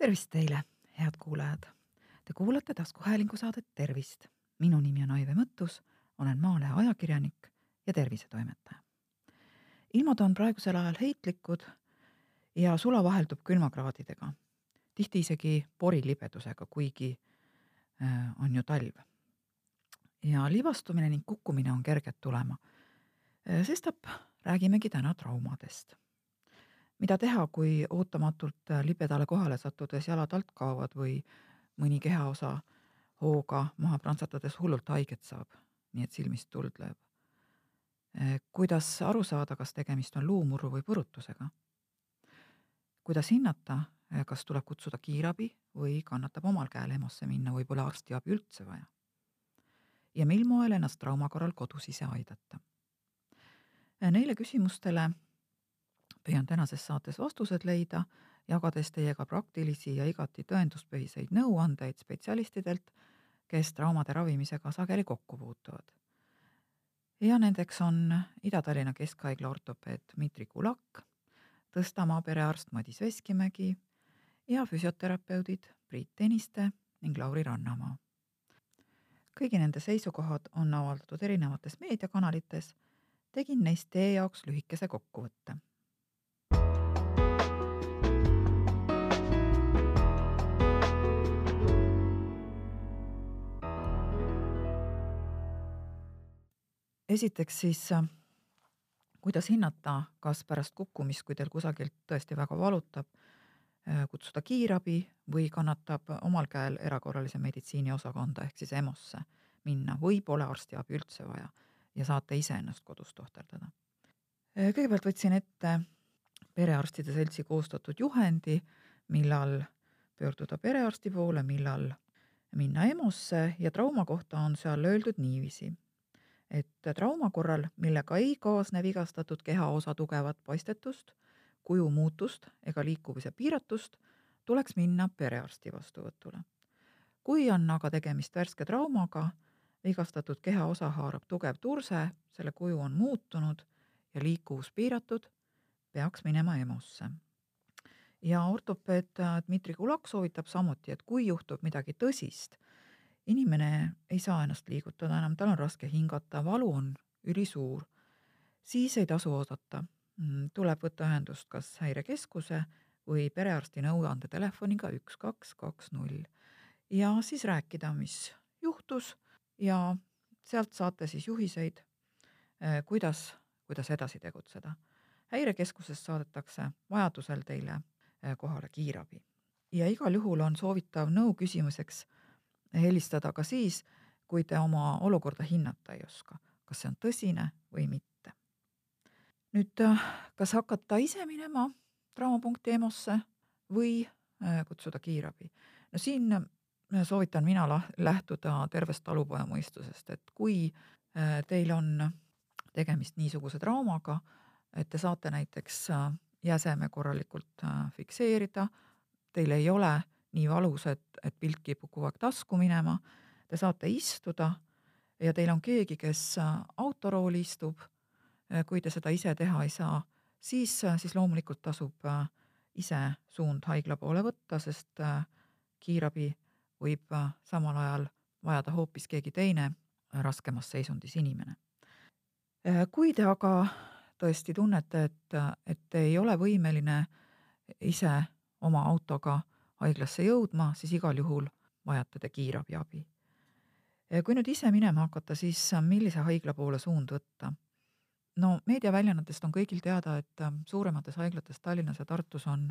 tervist teile, head kuulajad. Te kuulate taskuhäälingu saadet Tervist. minu nimi on Aive Mõttus, olen Maalehe ajakirjanik ja tervisetoimetaja. ilmad on praegusel ajal heitlikud ja sula vaheldub külmakraadidega, tihti isegi porilibedusega, kuigi äh, on ju talv. ja libastumine ning kukkumine on kerged tulema. Äh, sestap räägimegi täna traumadest mida teha, kui ootamatult äh, libedale kohale sattudes jalad alt kaovad või mõni kehaosa hooga maha prantsatades hullult haiget saab, nii et silmist tuld lööb. Äh, kuidas aru saada, kas tegemist on luumurru või põrutusega? kuidas hinnata, äh, kas tuleb kutsuda kiirabi või kannatab omal käel EMO-sse minna või pole arstiabi üldse vaja? ja mil moel ennast trauma korral kodus ise aidata? Neile küsimustele püüan tänases saates vastused leida, jagades teiega praktilisi ja igati tõenduspõhiseid nõuandeid spetsialistidelt, kes traumade ravimisega sageli kokku puutuvad. ja nendeks on Ida-Tallinna Keskhaigla ortopeed Dmitri Kulak, Tõstamaa perearst Madis Veskimägi ja füsioterapeudid Priit Tõniste ning Lauri Rannamaa. kõigi nende seisukohad on avaldatud erinevates meediakanalites, tegin neist teie jaoks lühikese kokkuvõtte esiteks siis, äh, kuidas hinnata, kas pärast kukkumist, kui teil kusagilt tõesti väga valutab, äh, kutsuda kiirabi või kannatab omal käel erakorralise meditsiini osakonda ehk siis EMO-sse minna või pole arstiabi üldse vaja ja saate ise ennast kodus tohterdada. Äh, kõigepealt võtsin ette perearstide seltsi koostatud juhendi, millal pöörduda perearsti poole, millal minna EMO-sse ja trauma kohta on seal öeldud niiviisi et trauma korral, millega ei kaasne vigastatud kehaosa tugevat paistetust, kuju muutust ega liikumise piiratust, tuleks minna perearsti vastuvõtule. kui on aga tegemist värske traumaga, vigastatud kehaosa haarab tugev turse, selle kuju on muutunud ja liikuvus piiratud, peaks minema EMO-sse. ja ortopeed Dmitri Kulak soovitab samuti, et kui juhtub midagi tõsist inimene ei saa ennast liigutada enam, tal on raske hingata, valu on ülisuur, siis ei tasu oodata. Mm, tuleb võtta ühendust kas häirekeskuse või perearsti nõuandetelefoniga üks, kaks, kaks, null ja siis rääkida, mis juhtus ja sealt saate siis juhiseid, eh, kuidas, kuidas edasi tegutseda. häirekeskusest saadetakse vajadusel teile eh, kohale kiirabi ja igal juhul on soovitav nõu küsimuseks helistada ka siis, kui te oma olukorda hinnata ei oska, kas see on tõsine või mitte. nüüd, äh, kas hakata ise minema traumapunkti EMO-sse või äh, kutsuda kiirabi? no siin äh, soovitan mina lähtuda tervest talupojamõistusest, et kui teil on tegemist niisuguse traumaga, et te saate näiteks jäseme korralikult fikseerida, teil ei ole nii valus, et, et pilt kipub kogu aeg tasku minema. Te saate istuda ja teil on keegi, kes äh, autorooli istub. Äh, kui te seda ise teha ei saa, siis, äh, siis loomulikult tasub ise suund haigla poole võtta, sest kiirabi võib samal ajal vajada hoopis keegi teine raskemas seisundis inimene. kui te aga tõesti tunnete, et, et te ei ole võimeline ise oma autoga haiglasse jõudma, siis igal juhul vajate te kiirabiabi. kui nüüd ise minema hakata, siis millise haigla poole suund võtta? no meediaväljaannetest on kõigil teada, et suuremates haiglates Tallinnas ja Tartus on,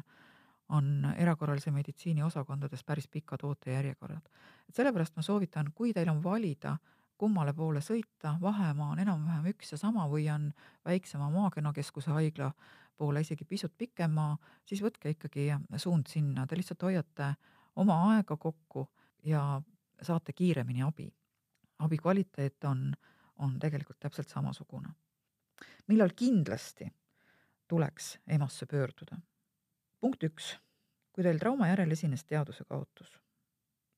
on erakorralise meditsiini osakondades päris pikad ootejärjekorrad. et sellepärast ma soovitan, kui teil on valida, kummale poole sõita, vahemaa on enam-vähem üks ja sama või on väiksema maakonnakeskuse haigla poole isegi pisut pikem maa, siis võtke ikkagi suund sinna, te lihtsalt hoiate oma aega kokku ja saate kiiremini abi. abi kvaliteet on, on tegelikult täpselt samasugune. millal kindlasti tuleks EMO-sse pöörduda? punkt üks, kui teil trauma järel esines teaduse kaotus.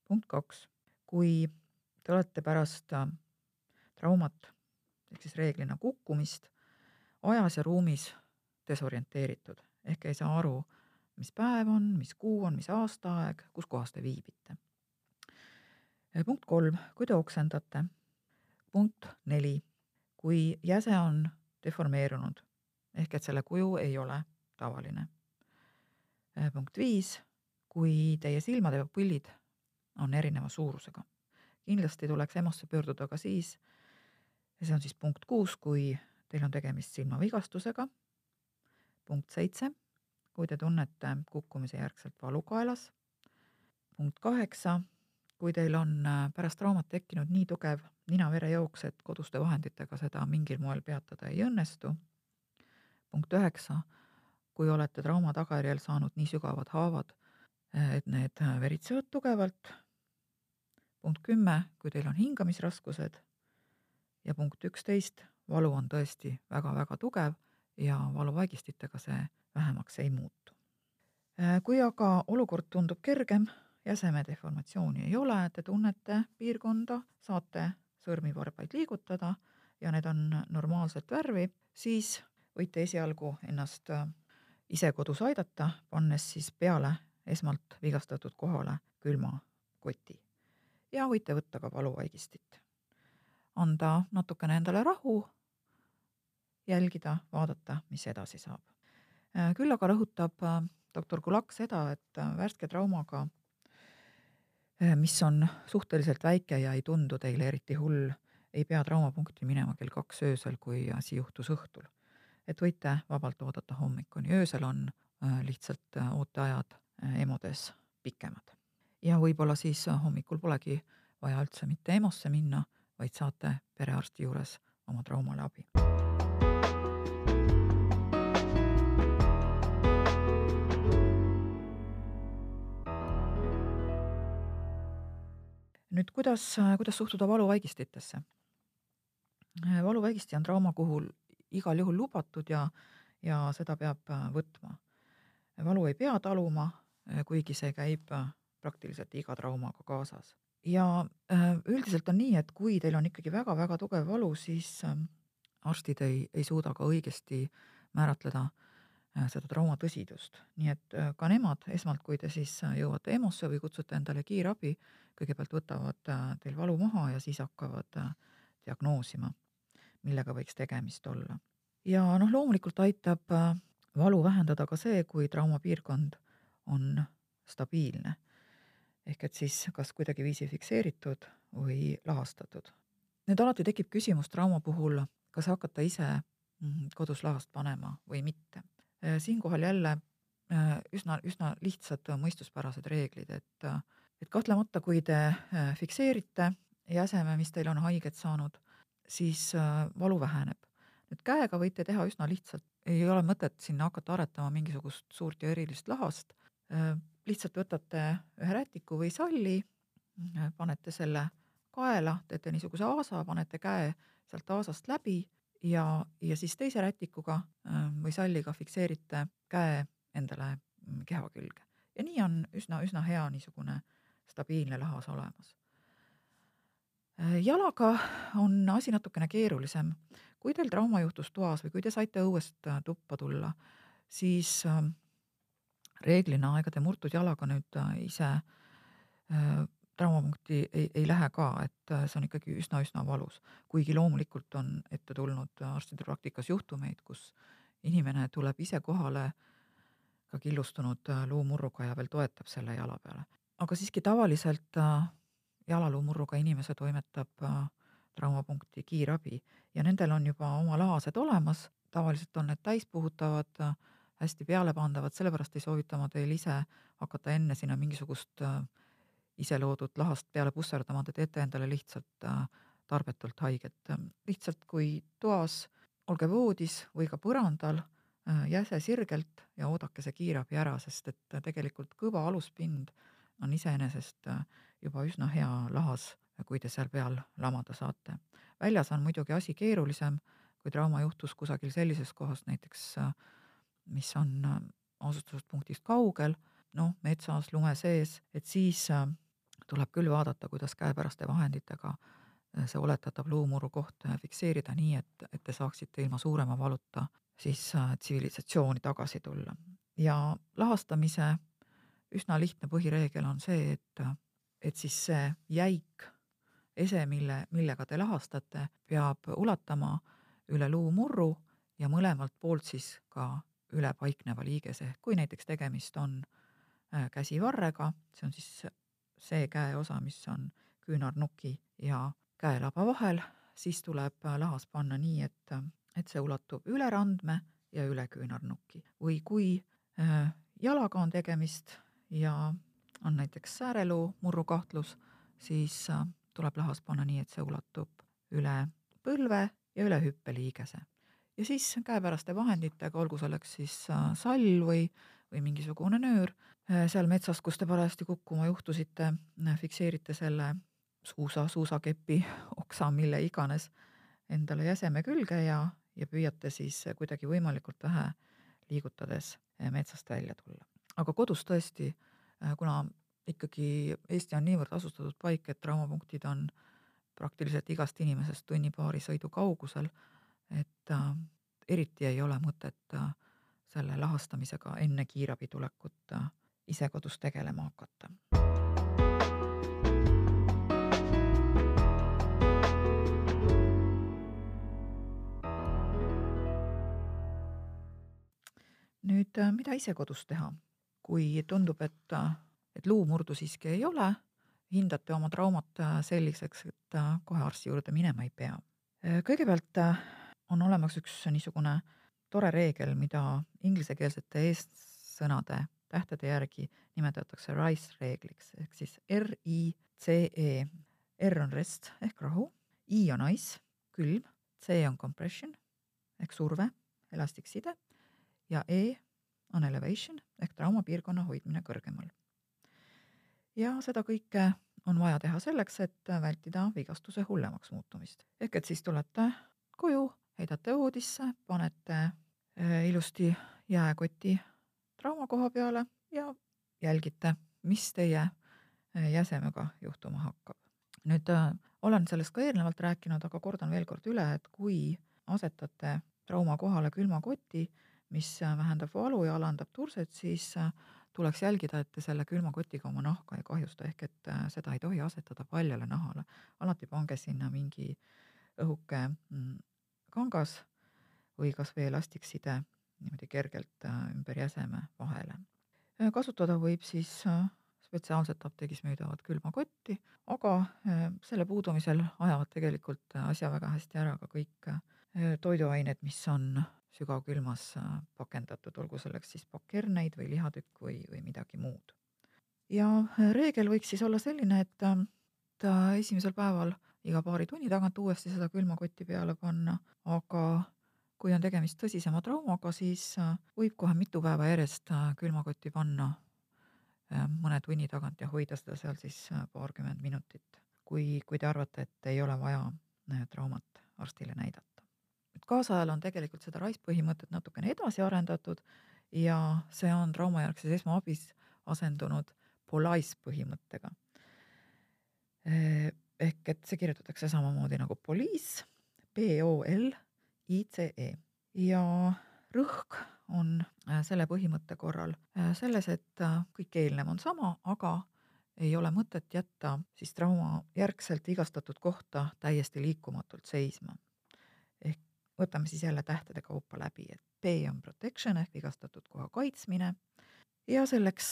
punkt kaks, kui te olete pärast äh, traumat ehk siis reeglina kukkumist ajas ja ruumis desorienteeritud ehk ei saa aru, mis päev on, mis kuu on, mis aastaaeg, kus kohas te viibite. punkt kolm, kui te oksendate. punkt neli, kui jäse on deformeerunud ehk et selle kuju ei ole tavaline. punkt viis, kui teie silmade pillid on erineva suurusega. Kindlasti tuleks EMO-sse pöörduda ka siis, see on siis punkt kuus, kui teil on tegemist silmavigastusega. punkt seitse, kui te tunnete kukkumise järgselt valu kaelas. punkt kaheksa, kui teil on äh, pärast traumat tekkinud nii tugev nina-verejooks, et koduste vahenditega seda mingil moel peatada ei õnnestu. punkt üheksa, kui olete trauma tagajärjel saanud nii sügavad haavad, et need veritsevad tugevalt. Punkt kümme, kui teil on hingamisraskused. ja punkt üksteist, valu on tõesti väga-väga tugev ja valuvaigistitega see vähemaks ei muutu. kui aga olukord tundub kergem, jäseme deformatsiooni ei ole, te tunnete piirkonda, saate sõrmivarbaid liigutada ja need on normaalset värvi, siis võite esialgu ennast ise kodus aidata, pannes siis peale esmalt vigastatud kohale külma koti. Ja võite võtta ka valuvaigistit. anda natukene endale rahu, jälgida, vaadata, mis edasi saab. Äh, küll aga rõhutab äh, doktor Kulak seda, et äh, värske traumaga, mis on suhteliselt väike ja ei tundu teile eriti hull, ei pea traumapunkti minema kell kaks öösel, kui asi juhtus õhtul. et võite vabalt oodata hommikuni, öösel on lihtsalt ooteajad EMO-des pikemad. Ja võib-olla siis hommikul polegi vaja üldse mitte EMO-sse minna, vaid saate perearsti juures oma traumale abi. nüüd kuidas, kuidas suhtuda valuvaigistitesse? valuvaigisti on trauma puhul igal juhul lubatud ja, ja seda peab võtma. valu ei pea taluma, Äh, kuigi see käib äh, praktiliselt iga traumaga kaasas. ja äh, üldiselt on nii, et kui teil on ikkagi väga-väga tugev valu, siis ähm, arstid ei, ei suuda ka õigesti määratleda seda trauma tõsidust, nii et ka nemad esmalt, kui te siis jõuate EMO-sse või kutsute endale kiirabi, kõigepealt võtavad teil valu maha ja siis hakkavad diagnoosima, millega võiks tegemist olla. ja noh, loomulikult aitab valu vähendada ka see, kui traumapiirkond on stabiilne. Ehk et siis kas kuidagiviisi fikseeritud või lahastatud. nüüd alati tekib küsimus trauma puhul, kas hakata ise mm, kodus lahast panema või mitte. Äh, siinkohal jälle äh, üsna, üsna lihtsad mõistuspärased reeglid, et, et kahtlemata, kui te äh, fikseerite jäseme, mis teil on haiget saanud, siis valu väheneb. nüüd käega võite teha üsna lihtsalt, ei ole mõtet sinna hakata aretama mingisugust suurt ja erilist lahast, lihtsalt võtate ühe rätiku või salli, äh, panete selle kaela, teete niisuguse aasa, panete käe sealt aasast läbi ja, ja siis teise rätikuga äh, või salliga fikseerite käe endale mm, keha külge. ja nii on üsna, üsna hea niisugune stabiilne lahas olemas. jalaga on asi natukene keerulisem. kui teil trauma juhtus toas või kui te saite õuest tuppa tulla, siis reeglina ega te murtud jalaga nüüd äh, ise äh, traumapunkti ei, ei lähe ka, et äh, see on ikkagi üsna-üsna valus. kuigi loomulikult on ette tulnud arstide praktikas juhtumeid, kus inimene tuleb ise kohale ka killustunud luumurruga ja veel toetab selle jala peale. aga siiski tavaliselt jalaluumurruga inimese toimetab traumapunkti kiirabi ja nendel on juba oma lahased olemas, tavaliselt on need täispuhutavad hästi pealepandavad, sellepärast ei soovita ma teil ise hakata enne sinna mingisugust äh, ise loodud lahast peale pusserdama, te teete endale lihtsalt äh, tarbetult haiget. lihtsalt kui toas, olge voodis või ka põrandal äh,, jäse sirgelt ja oodake see kiirabi ära, sest et tegelikult kõva aluspind on iseenesest juba üsna hea lahas, kui te seal peal lamada saate. väljas on muidugi asi keerulisem, kui trauma juhtus kusagil sellises kohas, näiteks äh, mis on äh, asustuspunktist kaugel, noh, metsas, lume sees, et siis äh, tuleb küll vaadata, kuidas käepäraste vahenditega äh, see oletatav luumurru koht fikseerida nii, et, et te saaksite ilma suurema valuta siis tsivilisatsiooni tagasi tulla. ja lahastamise üsna lihtne põhireegel on see, et, et siis see jäik ese, mille, millega te lahastate, peab ulatama üle luumurru ja mõlemalt poolt siis ka üle paikneva liigese, kui näiteks tegemist on äh, käsivarrega, see on siis see käeosa, mis on küünarnuki ja käelaba vahel, siis tuleb lahas panna nii, et, et see ulatub üle randme ja üle küünarnuki. või kui äh, jalaga on tegemist ja on näiteks sääreluu murrukahtlus, siis äh, tuleb lahas panna nii, et see ulatub üle põlve ja üle hüppeliigese. Ja siis käepäraste vahenditega, olgu selleks siis äh, sall või, või mingisugune nöör, äh, seal metsas, kus te parajasti kukkuma juhtusite, fikseerite selle suusa, suusakepi, oksa, mille iganes endale jäseme külge ja, ja püüate siis kuidagi võimalikult vähe liigutades metsast välja tulla. aga kodus tõesti, kuna ikkagi Eesti on niivõrd asustatud paik, et traumapunktid on praktiliselt igast inimesest tunni-paari sõidu kaugusel, et äh, eriti ei ole mõtet äh, selle lahastamisega enne kiirabi tulekut äh, ise kodus tegelema hakata. nüüd, äh, mida ise kodus teha, kui tundub, et äh, et luumurdu siiski ei ole, hindate oma traumat äh, selliseks, et kohe arsti juurde minema ei pea. Kõigepealt on olemas üks niisugune tore reegel, mida inglisekeelsete eestsõnade tähtede järgi nimetatakse RICE reegliks ehk siis R-I-C-E. R on rest ehk rahu, I on ice, külm, C on compression ehk surve, elastikside ja E on elevation ehk traumapiirkonna hoidmine kõrgemal ja seda kõike on vaja teha selleks, et vältida vigastuse hullemaks muutumist. ehk et siis tulete koju, heidate voodisse, panete äh, ilusti jääkoti traumakoha peale ja jälgite, mis teie äh, jäsemega juhtuma hakkab. nüüd äh, olen sellest ka eelnevalt rääkinud, aga kordan veel kord üle, et kui asetate trauma kohale külmakoti, mis vähendab valu ja alandab turset, siis tuleks jälgida, et te selle külmakotiga oma nahka ei kahjusta, ehk et seda ei tohi asetada paljale nahale. alati pange sinna mingi õhuke mm, kangas või kas või elastikside niimoodi kergelt äh, ümber jäseme vahele. Äh, kasutada võib siis spetsiaalselt apteegis müüdavat külmakotti, aga selle puudumisel ajavad tegelikult asja väga hästi ära ka kõik toiduained, mis on sügavkülmas äh, pakendatud, olgu selleks siis pakkherneid või lihatükk või, või midagi muud. ja äh, reegel võiks siis olla selline, et äh, ta esimesel päeval iga paari tunni tagant uuesti seda külmakotti peale panna, aga kui on tegemist tõsisema traumaga, siis võib kohe mitu päeva järjest külmakotti panna mõne tunni tagant ja hoida seda seal siis paarkümmend minutit, kui, kui te arvate, et ei ole vaja traumat arstile näidata. Et kaasajal on tegelikult seda RICE põhimõtet natukene edasi arendatud ja see on traumajärgses esmaabis asendunud POLICE põhimõttega. Ehk et see kirjutatakse samamoodi nagu police, P-O-L-I-C-E ja rõhk on äh, selle põhimõtte korral äh, selles, et äh, kõik eelnev on sama, aga ei ole mõtet jätta siis trauma järgselt vigastatud kohta täiesti liikumatult seisma. Võtame siis jälle tähtede kaupa läbi, et P on protection ehk vigastatud koha kaitsmine. Ja selleks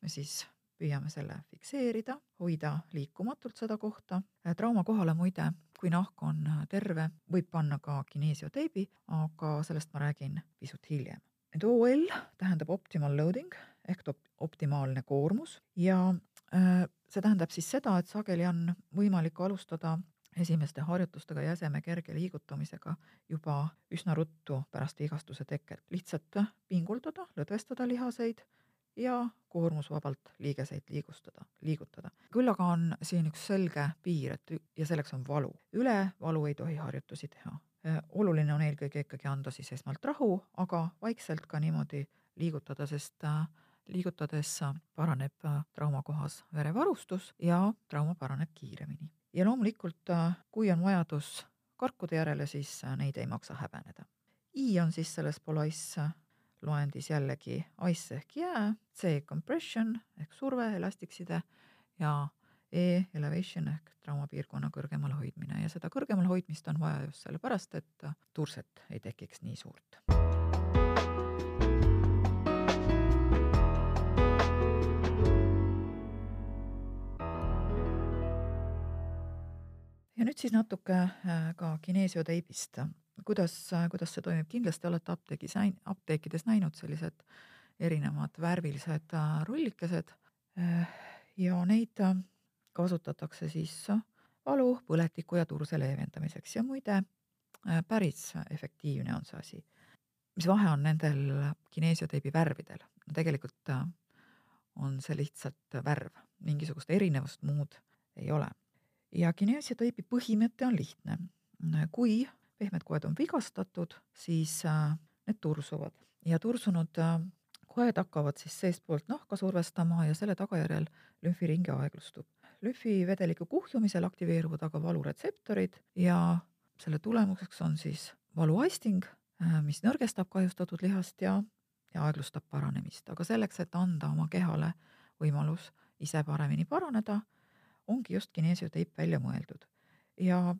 me siis püüame selle fikseerida, hoida liikumatult seda kohta. trauma kohale muide, kui nahk on terve, võib panna ka kineesioteibi, aga sellest ma räägin pisut hiljem. nüüd OL tähendab optimal loading ehk optimaalne koormus ja äh, see tähendab siis seda, et sageli on võimalik alustada esimeste harjutustega jäseme kerge liigutamisega juba üsna ruttu pärast vigastuse teket. lihtsalt pinguldada, lõdvestada lihaseid ja koormusvabalt liigeseid liigustada, liigutada. küll aga on siin üks selge piir, et ja selleks on valu. üle valu ei tohi harjutusi teha. oluline on eelkõige ikkagi anda siis esmalt rahu, aga vaikselt ka niimoodi liigutada, sest äh, liigutades paraneb äh, traumakohas verevarustus ja trauma paraneb kiiremini ja loomulikult, äh, kui on vajadus karkude järele, siis äh, neid ei maksa häbeneda. I on siis selles äh, loendis jällegi ice ehk jää, C compression ehk surve, elastikside ja E elevation ehk traumapiirkonna kõrgemal hoidmine ja seda kõrgemal hoidmist on vaja just sellepärast, et turset ei tekiks nii suurt. ja nüüd siis natuke äh, ka kineesioteibist, kuidas, kuidas see toimib, kindlasti olete apteegis, apteekides näinud sellised erinevad värvilised äh, rullikesed äh, ja neid kasutatakse siis valu, põletiku ja turse leevendamiseks ja muide, päris efektiivne on see asi. mis vahe on nendel kineesioteibi värvidel? no tegelikult on see lihtsalt värv, mingisugust erinevust muud ei ole. ja kineesioteibi põhimõte on lihtne. kui pehmed koed on vigastatud, siis need tursuvad. Ja tursunud koed hakkavad siis seestpoolt nahka survestama ja selle tagajärjel lümfiringe aeglustub. Lümfivedeliku kuhjumisel aktiveeruvad aga valuretseptorid ja selle tulemuseks on siis valuaisting, äh, mis nõrgestab kahjustatud lihast ja, ja aeglustab paranemist, aga selleks, et anda oma kehale võimalus ise paremini paraneda, ongi just kineesioteip välja mõeldud. ja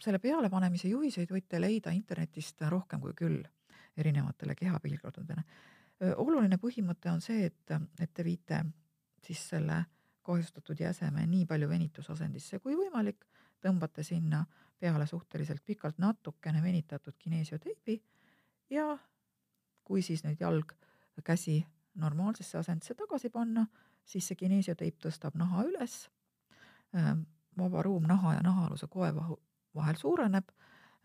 selle pealepanemise juhiseid võite leida internetist rohkem kui küll erinevatele kehapiirkondadele. oluline põhimõte on see, et, et te viite siis selle kahjustatud jäseme nii palju venitusasendisse kui võimalik, tõmbate sinna peale suhteliselt pikalt natukene venitatud kineesioteibi ja kui siis nüüd jalg, käsi normaalsesse asendisse tagasi panna, siis see kineesioteip tõstab naha üles, vaba ruum naha ja nahaaluse koe vahel suureneb,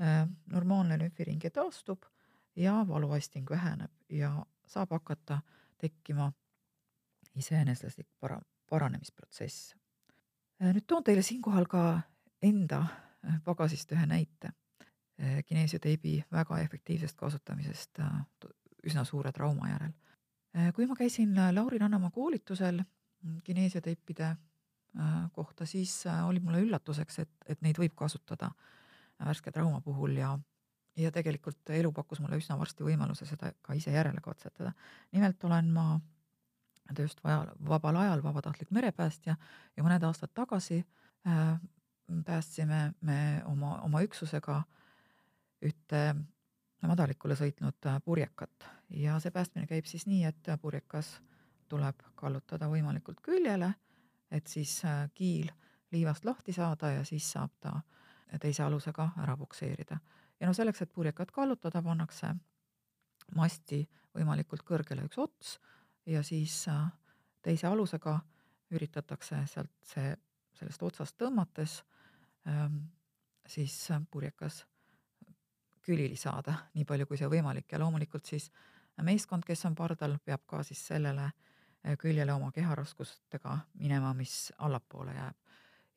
ähm, normaalne lümfiringe taastub ja valuasting väheneb ja saab hakata tekkima iseeneslik para-, paranemisprotsess. Äh, nüüd toon teile siinkohal ka enda äh, pagasist ühe näite äh, kineesioteibi väga efektiivsest kasutamisest üsna suure trauma järel. kui ma käisin Lauri Rannamaa koolitusel mm, kineesioteipide kohta, siis oli mulle üllatuseks, et, et neid võib kasutada värske trauma puhul ja ja tegelikult elu pakkus mulle üsna varsti võimaluse seda ka ise järele katsetada. nimelt olen ma tööst vaja, vabal ajal vabatahtlik merepäästja ja mõned aastad tagasi äh, päästsime me oma, oma üksusega ühte madalikule sõitnud äh, purjekat ja see päästmine käib siis nii, et purjekas tuleb kallutada võimalikult küljele, et siis äh, kiil liivast lahti saada ja siis saab ta teise alusega ära pukseerida. ja no selleks, et purjekat kallutada, pannakse masti võimalikult kõrgele üks ots ja siis äh, teise alusega üritatakse sealt see, sellest otsast tõmmates ähm, siis purjekas külili saada, nii palju kui see võimalik ja loomulikult siis meeskond, kes on pardal, peab ka siis sellele äh, küljele oma keharaskustega minema, mis allapoole jääb.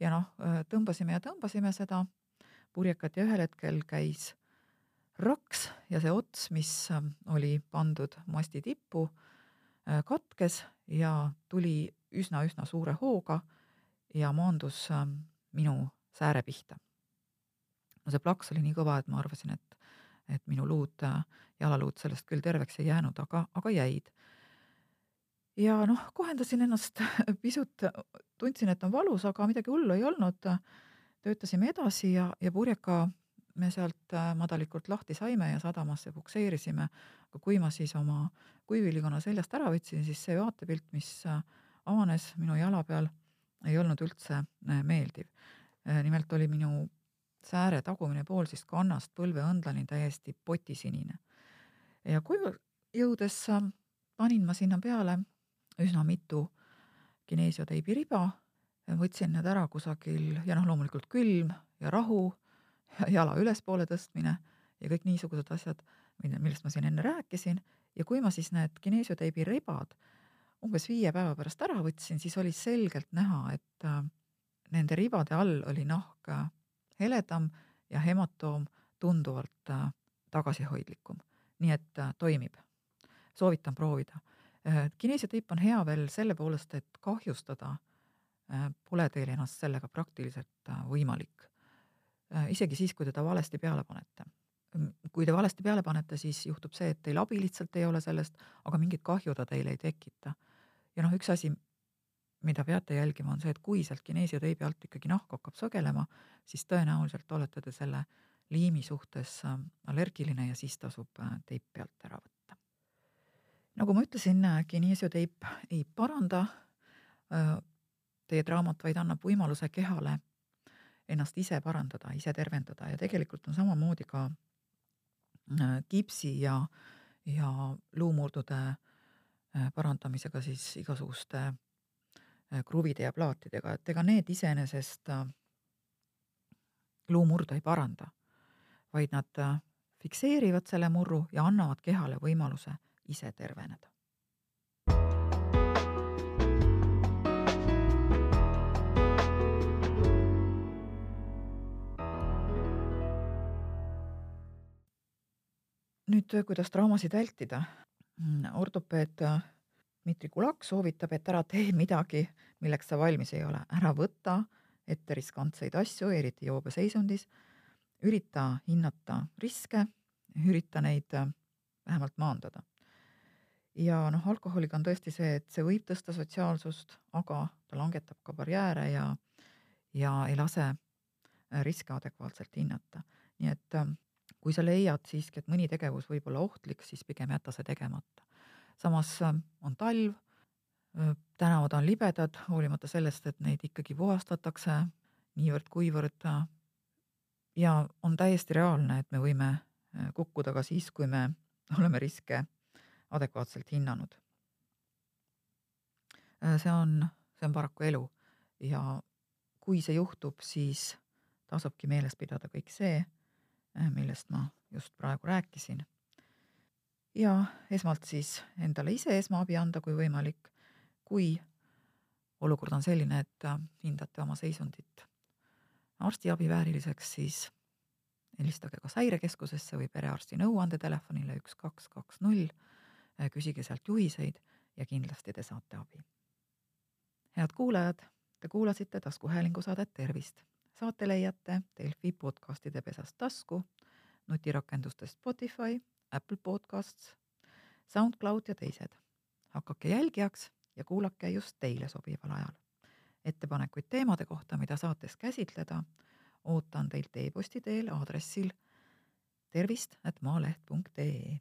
ja noh, äh, tõmbasime ja tõmbasime seda purjekat ja ühel hetkel käis raks ja see ots, mis oli pandud masti tippu, Äh, katkes ja tuli üsna-üsna suure hooga ja maandus ähm, minu sääre pihta. no see plaks oli nii kõva, et ma arvasin, et, et minu luud, äh, jalaluud sellest küll terveks ei jäänud, aga, aga jäid. Ja noh, kohendasin ennast pisut, tundsin, et on valus, aga midagi hullu ei olnud. töötasime edasi ja, ja purjeka me sealt äh, madalikult lahti saime ja sadamasse pukseerisime. aga kui ma siis oma kuivilikonna seljast ära võtsin, siis see vaatepilt, mis äh, avanes minu jala peal, ei olnud üldse äh, meeldiv. nimelt oli minu sääre tagumine pool siis kannast põlveõndlani täiesti potisinine. ja koju jõudes panin ma sinna peale üsna mitu kineesioteibi riba, võtsin need ära kusagil ja noh, loomulikult külm ja rahu jala ülespoole tõstmine ja kõik niisugused asjad, millest ma siin enne rääkisin ja kui ma siis need kineesioteibi ribad umbes viie päeva pärast ära võtsin, siis oli selgelt näha, et äh, nende ribade all oli nahk äh, heledam ja hematoom tunduvalt äh, tagasihoidlikum. nii et toimib. soovitan proovida. Kineesioteip on hea veel selle poolest, et kahjustada pole teil ennast sellega praktiliselt võimalik Äh, isegi siis, kui teda valesti peale panete. kui te valesti peale panete, siis juhtub see, et teil abi lihtsalt ei ole sellest, aga mingit kahju ta teile ei tekita. ja noh, üks asi, mida peate jälgima, on see, et kui sealt kineesioteibi alt ikkagi nahk hakkab sõgelema, siis tõenäoliselt olete te selle liimi suhtes äh, allergiline ja siis tasub äh, teip pealt ära võtta. Nagu ma ütlesin, kineesioteip ei paranda teie traumat, vaid annab võimaluse kehale ennast ise parandada, ise tervendada. Ja tegelikult on samamoodi ka äh, kipsi ja, ja luumurdude äh, parandamisega siis igasuguste äh, kruvide ja plaatidega, et ega need iseenesest luumurdu ei paranda, vaid nad fikseerivad selle murru ja annavad kehale võimaluse ise terveneda. nüüd, kuidas traumasid vältida? Mm, ortopeed Dmitri Kulak soovitab, et ära tee midagi, milleks sa valmis ei ole, ära võta ette riskantseid asju, eriti joobeseisundis. ürita hinnata riske, ürita neid äh, vähemalt maandada. Ja noh, alkoholiga on tõesti see, et see võib tõsta sotsiaalsust, aga ta langetab ka barjääre ja, ja ei lase äh, riske adekvaatselt hinnata. nii et kui sa leiad siiski, et mõni tegevus võib olla ohtlik, siis pigem jäta see tegemata. samas äh, on talv, äh, tänavad on libedad, hoolimata sellest, et neid ikkagi puhastatakse niivõrd-kuivõrd. Äh, ja on täiesti reaalne, et me võime kukkuda ka siis, kui me oleme riske adekvaatselt hinnanud. see on, see on paraku elu ja kui see juhtub, siis tasubki meeles pidada kõik see Äh, millest ma just praegu rääkisin. ja esmalt siis endale ise esmaabi anda, kui võimalik. kui olukord on selline, et äh, hindate oma seisundit arstiabi vääriliseks, siis helistage kas häirekeskusesse või perearsti nõuandetelefonile üks, kaks, kaks, null. Äh, küsige sealt juhiseid ja kindlasti te saate abi. head kuulajad, te kuulasite taskuhäälingu saadet Tervist saate leiate Delfi podcastide pesast tasku, nutirakendustest Spotify, Apple Podcasts, SoundCloud ja teised. hakake jälgijaks ja kuulake just teile sobival ajal. ettepanekuid teemade kohta, mida saates käsitleda, ootan teilt e-posti teel aadressil tervist at maaleht.ee.